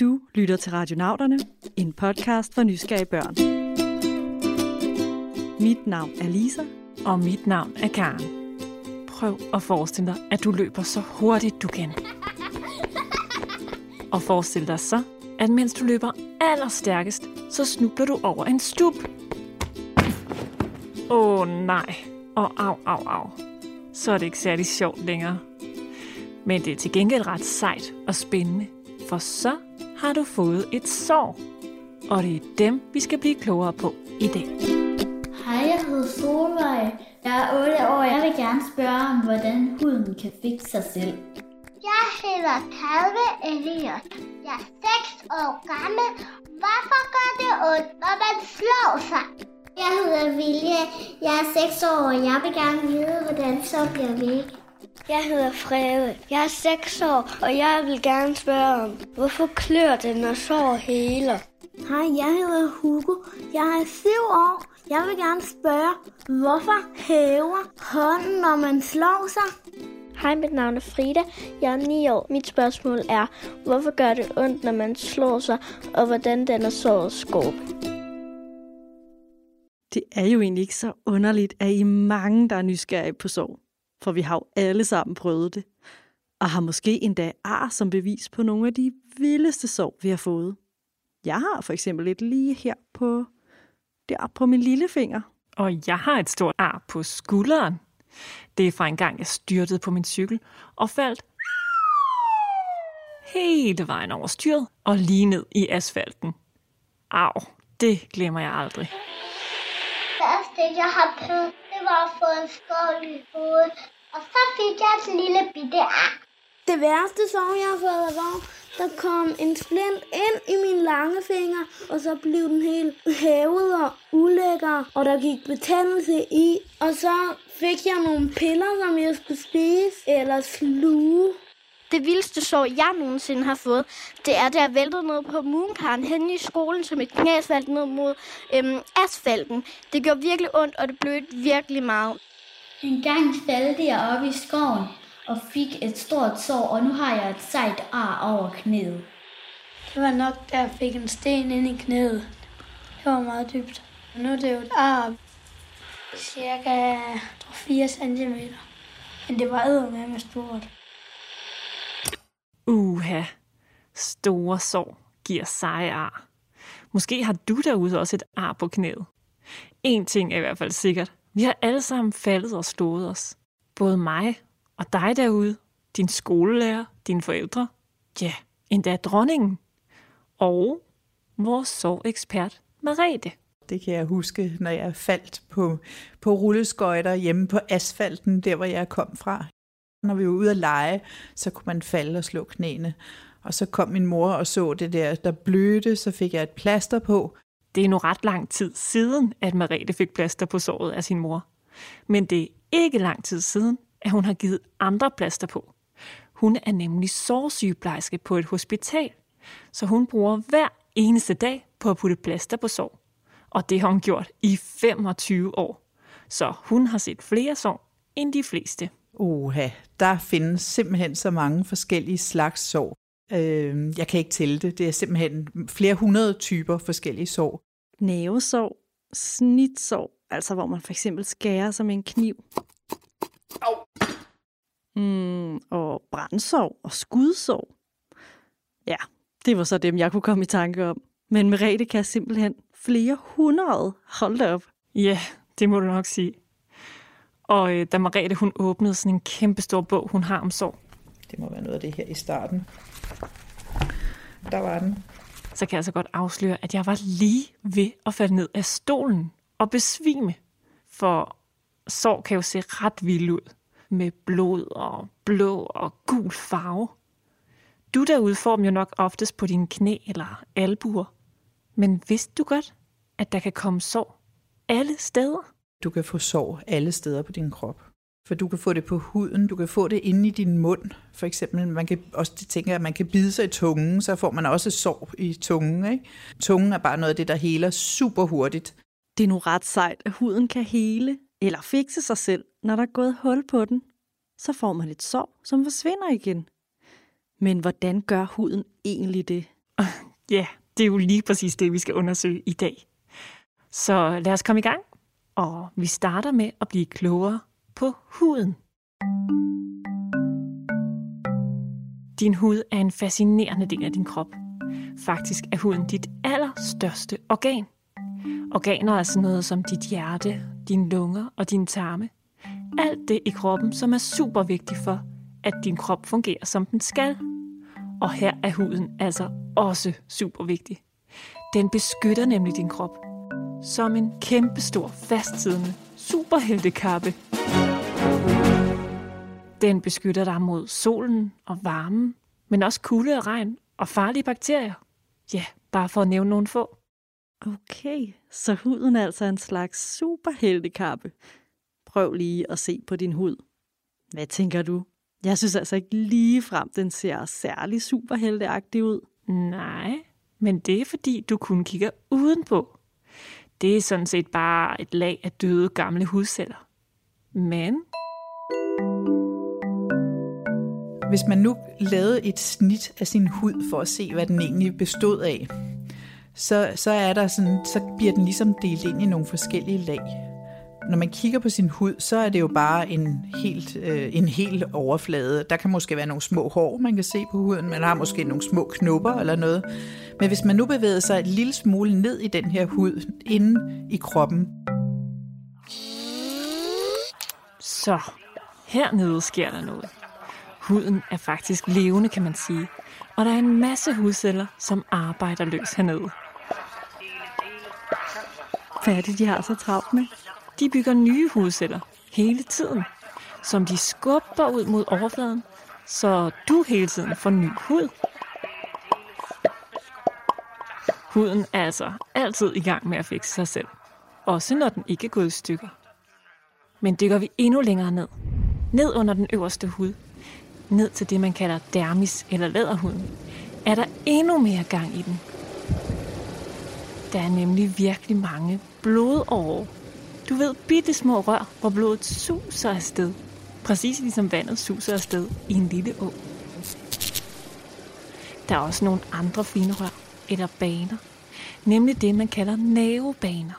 Du lytter til Radionauterne, en podcast for nysgerrige børn. Mit navn er Lisa. Og mit navn er Karen. Prøv at forestille dig, at du løber så hurtigt du kan. Og forestil dig så, at mens du løber allerstærkest, så snubler du over en stup. Åh oh, nej. Og au, au, au. Så er det ikke særlig sjovt længere. Men det er til gengæld ret sejt og spændende, for så har du fået et sår. Og det er dem, vi skal blive klogere på i dag. Hej, jeg hedder Solvej. Jeg er 8 år. Jeg vil gerne spørge om, hvordan huden kan fikse sig selv. Jeg hedder Kalve Elliot. Jeg er 6 år gammel. Hvorfor gør det ondt, når man slår sig? Jeg hedder Vilje. Jeg er 6 år, og jeg vil gerne vide, hvordan så bliver væk. Jeg hedder Frede. Jeg er 6 år, og jeg vil gerne spørge om, hvorfor klør det, når sår heler? Hej, jeg hedder Hugo. Jeg er 7 år. Jeg vil gerne spørge, hvorfor hæver hånden, når man slår sig? Hej, mit navn er Frida. Jeg er 9 år. Mit spørgsmål er, hvorfor gør det ondt, når man slår sig, og hvordan den er såret skorpe? Det er jo egentlig ikke så underligt, at I mange, der er nysgerrige på sorg. For vi har jo alle sammen prøvet det. Og har måske endda ar som bevis på nogle af de vildeste sorg, vi har fået. Jeg har for eksempel et lige her på, der på min lillefinger. Og jeg har et stort ar på skulderen. Det er fra en gang, jeg styrtede på min cykel og faldt hele vejen over styret og lige ned i asfalten. Au, det glemmer jeg aldrig. Første, jeg har prøvet, det var at få en skål i hovedet. Og så fik jeg et lille bitte ar. Det værste sår, jeg har fået, var, der kom en splint ind i min lange finger, og så blev den helt hævet og ulækker, og der gik betændelse i. Og så fik jeg nogle piller, som jeg skulle spise eller sluge. Det vildeste sår, jeg nogensinde har fået, det er, da jeg væltede ned på moonkaren hen i skolen, som et knæs faldt ned mod øhm, asfalten. Det gjorde virkelig ondt, og det blødte virkelig meget. En gang faldt jeg op i skoven og fik et stort sår, og nu har jeg et sejt ar over knæet. Det var nok, da jeg fik en sten ind i knæet. Det var meget dybt. Og nu er det jo et ar, cirka 4 cm. Men det var med stort. Uha, store sår giver seje ar. Måske har du derude også et ar på knæet. En ting er i hvert fald sikkert. Vi har alle sammen faldet og slået os. Både mig og dig derude, din skolelærer, dine forældre, ja, endda dronningen. Og vores sårekspert Marete. Det kan jeg huske, når jeg faldt på, på rulleskøjter hjemme på asfalten, der hvor jeg kom fra. Når vi var ude at lege, så kunne man falde og slå knæene. Og så kom min mor og så det der, der blødte, så fik jeg et plaster på. Det er nu ret lang tid siden, at Marete fik plaster på såret af sin mor. Men det er ikke lang tid siden, at hun har givet andre plaster på. Hun er nemlig sårsygeplejerske på et hospital, så hun bruger hver eneste dag på at putte plaster på sår. Og det har hun gjort i 25 år. Så hun har set flere sår end de fleste. Oha, der findes simpelthen så mange forskellige slags sår. Øh, jeg kan ikke tælle det. Det er simpelthen flere hundrede typer forskellige sår. Nævesår, snitsår, altså hvor man for eksempel skærer som en kniv. Au. Mm, og brændsår og skudsår. Ja, det var så dem, jeg kunne komme i tanke om. Men Merete kan simpelthen flere hundrede. Hold da op. Ja, det må du nok sige. Og øh, da Marete hun åbnede sådan en kæmpe stor bog, hun har om sorg. Det må være noget af det her i starten. Der var den. Så kan jeg altså godt afsløre, at jeg var lige ved at falde ned af stolen og besvime. For sår kan jo se ret vild ud. Med blod og blå og gul farve. Du derude får dem jo nok oftest på dine knæ eller albuer. Men vidste du godt, at der kan komme sår alle steder? Du kan få sår alle steder på din krop. For du kan få det på huden, du kan få det inde i din mund. For eksempel, man kan også tænke, at man kan bide sig i tungen, så får man også sår i tungen. Ikke? Tungen er bare noget af det, der heler super hurtigt. Det er nu ret sejt, at huden kan hele eller fikse sig selv, når der er gået hul på den. Så får man et sår, som forsvinder igen. Men hvordan gør huden egentlig det? Ja, det er jo lige præcis det, vi skal undersøge i dag. Så lad os komme i gang, og vi starter med at blive klogere på huden. Din hud er en fascinerende del af din krop. Faktisk er huden dit allerstørste organ. Organer er sådan noget som dit hjerte, dine lunger og dine tarme. Alt det i kroppen, som er super vigtigt for, at din krop fungerer som den skal. Og her er huden altså også super vigtig. Den beskytter nemlig din krop. Som en kæmpestor, fastsiddende superheltekappe. Den beskytter dig mod solen og varmen, men også kulde og regn og farlige bakterier. Ja, bare for at nævne nogle få. Okay, så huden er altså en slags superheltekappe. Prøv lige at se på din hud. Hvad tænker du? Jeg synes altså ikke lige frem, den ser særlig superhelteagtig ud. Nej, men det er fordi, du kun kigger udenpå. Det er sådan set bare et lag af døde gamle hudceller. Men hvis man nu lavede et snit af sin hud for at se, hvad den egentlig bestod af, så, så, er der sådan, så bliver den ligesom delt ind i nogle forskellige lag. Når man kigger på sin hud, så er det jo bare en helt, øh, en hel overflade. Der kan måske være nogle små hår, man kan se på huden. Man har måske nogle små knopper eller noget. Men hvis man nu bevæger sig et lille smule ned i den her hud, inde i kroppen. Så, hernede sker der noget. Huden er faktisk levende, kan man sige. Og der er en masse hudceller, som arbejder løs hernede. Hvad er det, de har så travlt med? De bygger nye hudceller hele tiden, som de skubber ud mod overfladen, så du hele tiden får ny hud. Huden er altså altid i gang med at fikse sig selv, også når den ikke er gået i stykker. Men dykker vi endnu længere ned, ned under den øverste hud, ned til det, man kalder dermis eller læderhuden, er der endnu mere gang i den. Der er nemlig virkelig mange blodårer. Du ved, bitte små rør, hvor blodet suser afsted. Præcis ligesom vandet suser afsted i en lille å. Der er også nogle andre fine rør, eller baner. Nemlig det, man kalder nervebaner.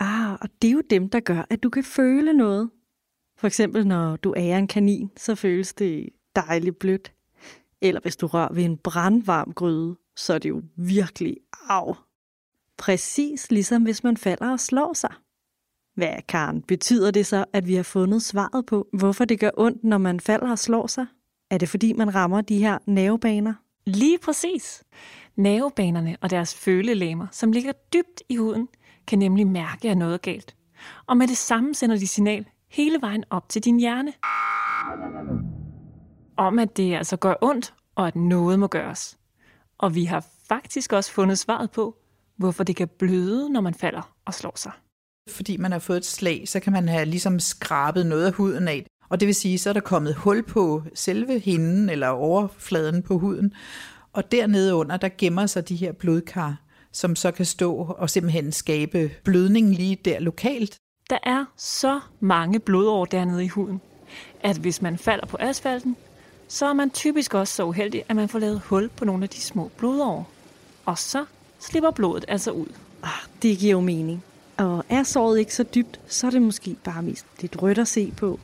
Ah, og det er jo dem, der gør, at du kan føle noget. For eksempel, når du ærer en kanin, så føles det dejligt blødt. Eller hvis du rører ved en brandvarm gryde, så er det jo virkelig af. Præcis ligesom hvis man falder og slår sig. Hvad, Karen, betyder det så, at vi har fundet svaret på, hvorfor det gør ondt, når man falder og slår sig? Er det fordi, man rammer de her nervebaner? Lige præcis. Nervebanerne og deres følelæmer, som ligger dybt i huden, kan nemlig mærke, at noget er galt. Og med det samme sender de signal hele vejen op til din hjerne. Om at det altså gør ondt, og at noget må gøres. Og vi har faktisk også fundet svaret på, hvorfor det kan bløde, når man falder og slår sig. Fordi man har fået et slag, så kan man have ligesom skrabet noget af huden af. Og det vil sige, så er der kommet hul på selve hinden eller overfladen på huden. Og dernede under, der gemmer sig de her blodkar, som så kan stå og simpelthen skabe blødning lige der lokalt. Der er så mange blodår dernede i huden, at hvis man falder på asfalten, så er man typisk også så uheldig, at man får lavet hul på nogle af de små blodår. Og så slipper blodet altså ud. Ah, det giver jo mening. Og er såret ikke så dybt, så er det måske bare mest lidt rødt at se på.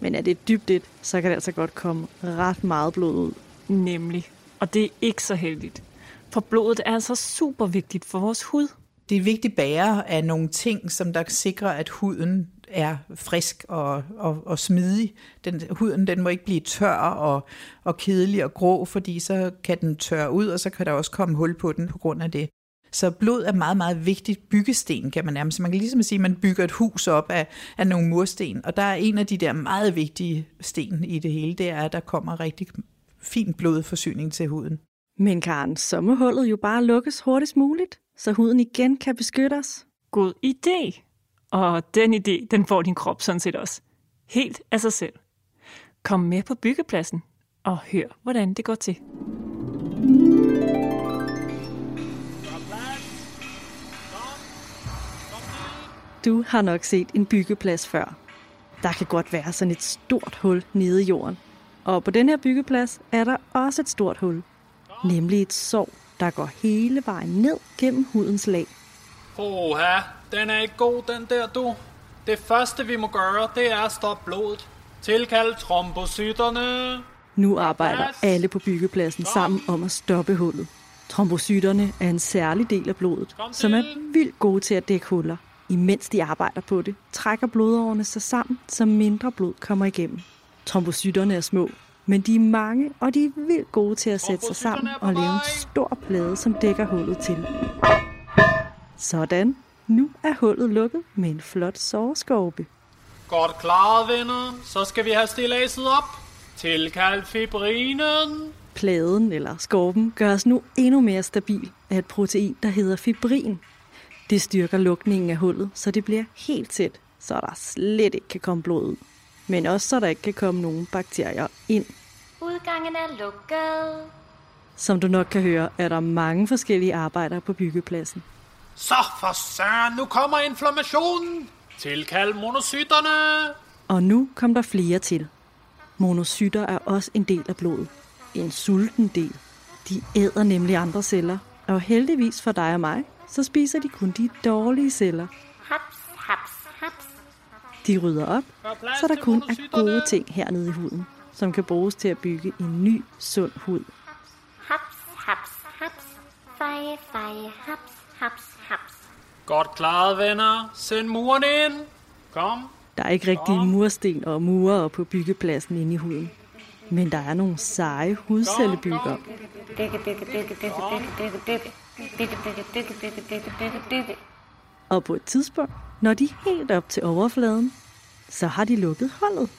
Men er det dybt et, så kan det altså godt komme ret meget blod ud. Nemlig. Og det er ikke så heldigt. For blodet er altså super vigtigt for vores hud. Det er vigtigt bære af nogle ting, som der sikrer, at huden er frisk og, og, og smidig. Den, huden den må ikke blive tør og, og kedelig og grå, fordi så kan den tørre ud, og så kan der også komme hul på den på grund af det. Så blod er meget, meget vigtigt byggesten, kan man nærmest. Man kan ligesom sige, at man bygger et hus op af, af nogle mursten, og der er en af de der meget vigtige sten i det hele, det er, at der kommer rigtig fin blodforsyning til huden. Men Karen, så må hullet jo bare lukkes hurtigst muligt, så huden igen kan beskytte os. God idé. Og den idé, den får din krop sådan set også. Helt af sig selv. Kom med på byggepladsen og hør, hvordan det går til. Du har nok set en byggeplads før. Der kan godt være sådan et stort hul nede i jorden. Og på den her byggeplads er der også et stort hul. Nemlig et sår, der går hele vejen ned gennem hudens lag. Oha, den er ikke god, den der, du. Det første, vi må gøre, det er at stoppe blodet. Tilkald trombocyterne. Nu arbejder alle på byggepladsen sammen om at stoppe hullet. Trombocyterne er en særlig del af blodet, som er vildt gode til at dække huller. Imens de arbejder på det, trækker blodårene sig sammen, så mindre blod kommer igennem. Trombocyterne er små, men de er mange, og de er vildt gode til at sætte sig sammen og lave en stor plade, som dækker hullet til. Sådan. Nu er hullet lukket med en flot såreskorpe. Godt klaret, venner. Så skal vi have stilladset op. Tilkald fibrinen. Pladen eller skorpen gøres nu endnu mere stabil af et protein, der hedder fibrin. Det styrker lukningen af hullet, så det bliver helt tæt, så der slet ikke kan komme blod ud. Men også så der ikke kan komme nogen bakterier ind. Udgangen er lukket. Som du nok kan høre, er der mange forskellige arbejdere på byggepladsen. Så for søren, nu kommer inflammationen. Tilkald monocyterne. Og nu kom der flere til. Monocytter er også en del af blodet. En sulten del. De æder nemlig andre celler, og heldigvis for dig og mig, så spiser de kun de dårlige celler. Haps, haps, haps. De rydder op, så der kun er gode ting hernede i huden, som kan bruges til at bygge en ny, sund hud. Haps, haps, haps. Feje, feje, haps, haps, haps. Godt klaret, venner. Send muren ind. Kom. Der er ikke rigtige mursten og murer på byggepladsen inde i huden. Men der er nogle seje hudcellebyggere. Bygge, bygge, bygge, bygge, bygge, bygge, bygge. Bygge, bygge, bygge, bygge, bygge, bygge, bygge. Og på et tidspunkt, når de er helt op til overfladen, så har de lukket hullet.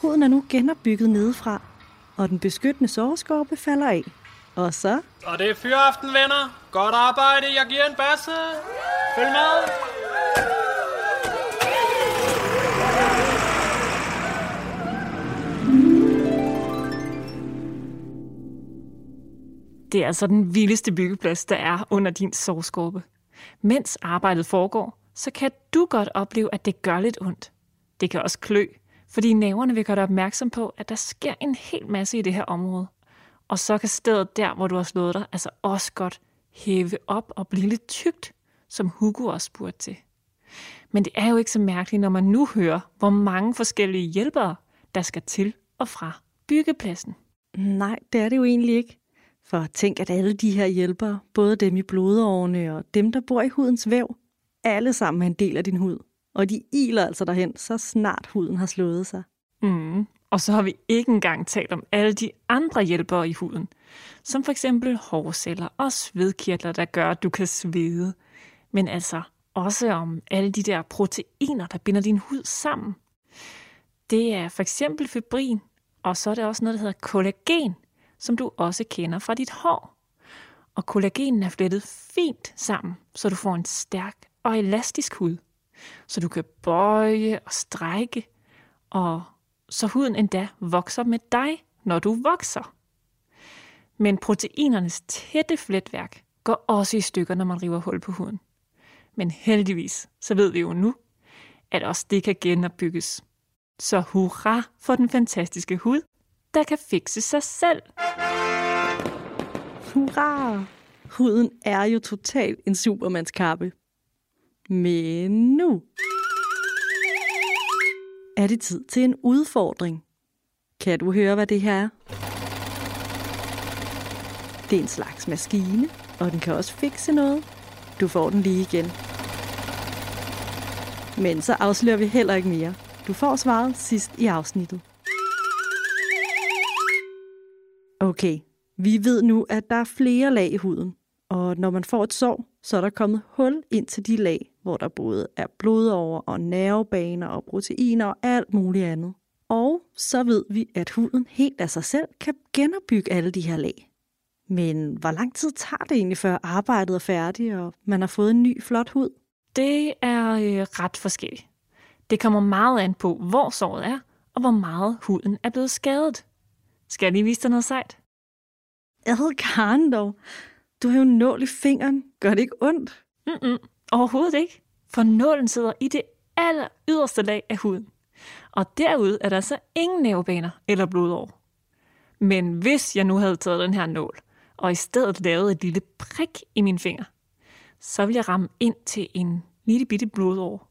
Huden er nu genopbygget nedefra, og den beskyttende såreskorpe falder af. Og så Og det er fyraften, venner. Godt arbejde. Jeg giver en basse. Følg med. Det er altså den vildeste byggeplads, der er under din sovskorpe. Mens arbejdet foregår, så kan du godt opleve, at det gør lidt ondt. Det kan også klø, fordi naverne vil gøre dig opmærksom på, at der sker en hel masse i det her område. Og så kan stedet der, hvor du har slået dig, altså også godt hæve op og blive lidt tykt, som Hugo også spurgte til. Men det er jo ikke så mærkeligt, når man nu hører, hvor mange forskellige hjælpere, der skal til og fra byggepladsen. Nej, det er det jo egentlig ikke. For tænk, at alle de her hjælpere, både dem i blodårene og dem, der bor i hudens væv, alle sammen er en del af din hud. Og de iler altså derhen, så snart huden har slået sig. Mm. Og så har vi ikke engang talt om alle de andre hjælpere i huden, som for eksempel hårceller og svedkirtler, der gør, at du kan svede. Men altså også om alle de der proteiner, der binder din hud sammen. Det er for eksempel fibrin, og så er det også noget, der hedder kollagen, som du også kender fra dit hår. Og kollagenen er flettet fint sammen, så du får en stærk og elastisk hud. Så du kan bøje og strække, og så huden endda vokser med dig, når du vokser. Men proteinernes tætte fletværk går også i stykker, når man river hul på huden. Men heldigvis, så ved vi jo nu, at også det kan genopbygges. Så hurra for den fantastiske hud, der kan fikse sig selv. Hurra! Huden er jo totalt en supermandskappe. Men nu er det tid til en udfordring. Kan du høre, hvad det her er? Det er en slags maskine, og den kan også fikse noget. Du får den lige igen. Men så afslører vi heller ikke mere. Du får svaret sidst i afsnittet. Okay, vi ved nu, at der er flere lag i huden. Og når man får et sår, så er der kommet hul ind til de lag, hvor der både er blodårer og nervebaner og proteiner og alt muligt andet. Og så ved vi, at huden helt af sig selv kan genopbygge alle de her lag. Men hvor lang tid tager det egentlig, før arbejdet er færdigt, og man har fået en ny flot hud? Det er øh, ret forskelligt. Det kommer meget an på, hvor såret er, og hvor meget huden er blevet skadet. Skal jeg lige vise dig noget sejt? Ad, Karen dog. Du har jo en nål i fingeren. Gør det ikke ondt? Mm-mm, overhovedet ikke. For nålen sidder i det aller yderste lag af huden. Og derude er der så ingen nervebaner eller blodår. Men hvis jeg nu havde taget den her nål og i stedet lavet et lille prik i min finger, så ville jeg ramme ind til en lille bitte blodår.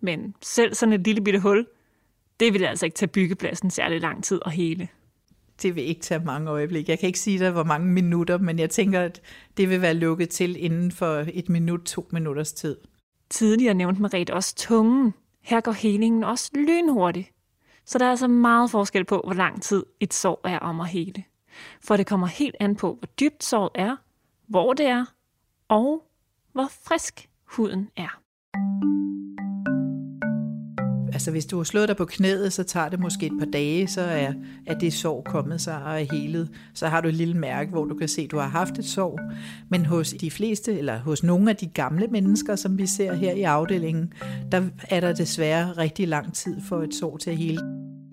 Men selv sådan et lille bitte hul, det ville altså ikke tage byggepladsen særlig lang tid at hele. Det vil ikke tage mange øjeblik. Jeg kan ikke sige dig, hvor mange minutter, men jeg tænker, at det vil være lukket til inden for et minut, to minutters tid. Tidligere nævnte Marit også tungen. Her går helingen også lynhurtigt. Så der er altså meget forskel på, hvor lang tid et sår er om at hele. For det kommer helt an på, hvor dybt såret er, hvor det er, og hvor frisk huden er. Altså hvis du har slået dig på knæet, så tager det måske et par dage, så er, er det sår kommet sig og er helet. Så har du et lille mærke, hvor du kan se, at du har haft et sår. Men hos de fleste, eller hos nogle af de gamle mennesker, som vi ser her i afdelingen, der er der desværre rigtig lang tid for et sår til at hele.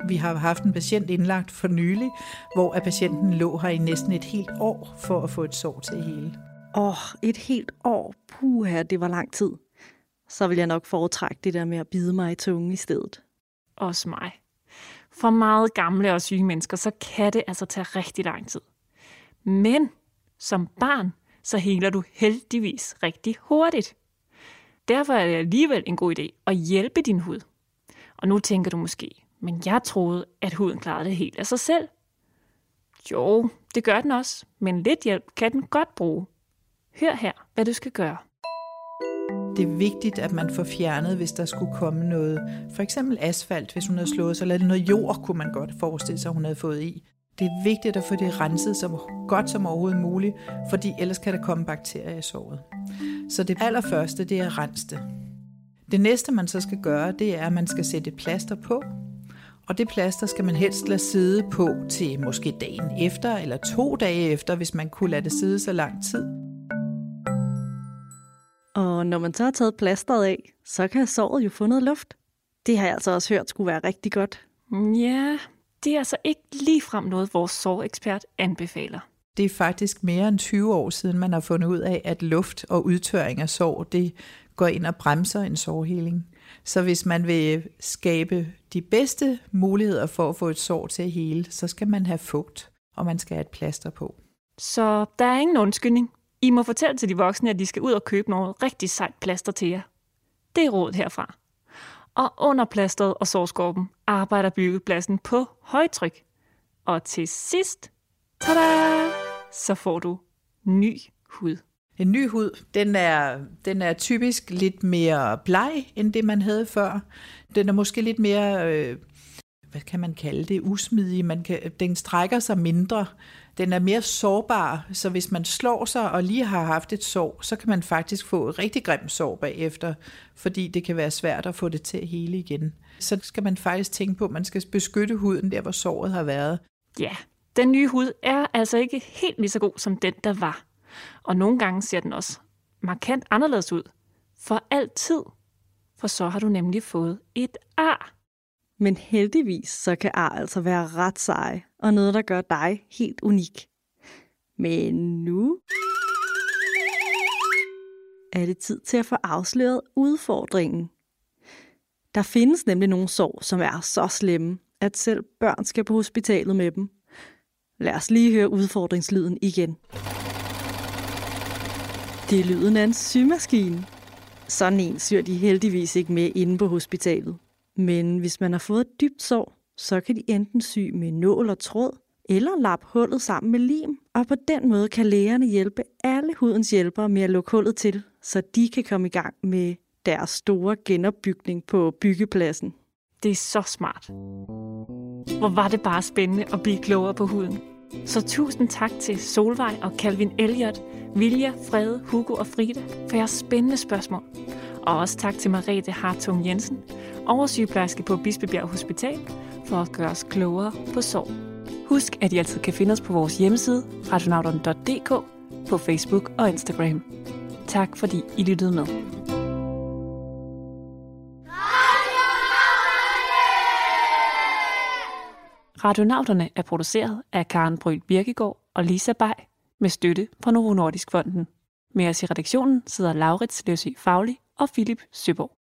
Vi har haft en patient indlagt for nylig, hvor patienten lå her i næsten et helt år for at få et sår til at hele. Åh, oh, et helt år. Puha, det var lang tid så vil jeg nok foretrække det der med at bide mig i tungen i stedet. Også mig. For meget gamle og syge mennesker, så kan det altså tage rigtig lang tid. Men som barn, så heler du heldigvis rigtig hurtigt. Derfor er det alligevel en god idé at hjælpe din hud. Og nu tænker du måske, men jeg troede, at huden klarede det helt af sig selv. Jo, det gør den også, men lidt hjælp kan den godt bruge. Hør her, hvad du skal gøre. Det er vigtigt, at man får fjernet, hvis der skulle komme noget, for eksempel asfalt, hvis hun havde slået sig, eller noget jord, kunne man godt forestille sig, hun havde fået i. Det er vigtigt at få det renset så godt som overhovedet muligt, fordi ellers kan der komme bakterier i såret. Så det allerførste, det er at rense det. Det næste, man så skal gøre, det er, at man skal sætte et plaster på, og det plaster skal man helst lade sidde på til måske dagen efter, eller to dage efter, hvis man kunne lade det sidde så lang tid. Og når man så har taget plasteret af, så kan såret jo få noget luft. Det har jeg altså også hørt skulle være rigtig godt. Ja, det er altså ikke ligefrem noget, vores sårekspert anbefaler. Det er faktisk mere end 20 år siden, man har fundet ud af, at luft og udtørring af sår, det går ind og bremser en sårheling. Så hvis man vil skabe de bedste muligheder for at få et sår til at hele, så skal man have fugt, og man skal have et plaster på. Så der er ingen undskyldning. I må fortælle til de voksne, at de skal ud og købe noget rigtig sejt plaster til jer. Det er råd herfra. Og under plasteret og sårskorpen arbejder byggepladsen på højtryk. Og til sidst, tada, så får du ny hud. En ny hud, den er, den er typisk lidt mere bleg, end det man havde før. Den er måske lidt mere, øh, hvad kan man kalde det, usmidig. Man kan, den strækker sig mindre den er mere sårbar, så hvis man slår sig og lige har haft et sår, så kan man faktisk få et rigtig grimt sår bagefter, fordi det kan være svært at få det til at hele igen. Så skal man faktisk tænke på, at man skal beskytte huden der, hvor såret har været. Ja, den nye hud er altså ikke helt lige så god som den, der var. Og nogle gange ser den også markant anderledes ud. For altid. For så har du nemlig fået et ar. Men heldigvis så kan ar altså være ret seje, og noget, der gør dig helt unik. Men nu er det tid til at få afsløret udfordringen. Der findes nemlig nogle sår, som er så slemme, at selv børn skal på hospitalet med dem. Lad os lige høre udfordringslyden igen. Det er lyden af en symaskine. Sådan en syr de heldigvis ikke med inde på hospitalet. Men hvis man har fået et dybt sår, så kan de enten sy med nål og tråd, eller lappe hullet sammen med lim, og på den måde kan lægerne hjælpe alle hudens hjælpere med at lukke hullet til, så de kan komme i gang med deres store genopbygning på byggepladsen. Det er så smart. Hvor var det bare spændende at blive klogere på huden. Så tusind tak til Solvej og Calvin Elliot, Vilja, Frede, Hugo og Frida for jeres spændende spørgsmål. Og også tak til Marete Hartung Jensen, oversygeplejerske på Bispebjerg Hospital, for at gøre os klogere på sorg. Husk, at I altid kan finde os på vores hjemmeside, radionauten.dk, på Facebook og Instagram. Tak fordi I lyttede med. Radionauterne er produceret af Karen Bryl Birkegaard og Lisa Bay med støtte fra Novo Nordisk Fonden. Med os i redaktionen sidder Laurits Løsø Faglig og Philip Søborg.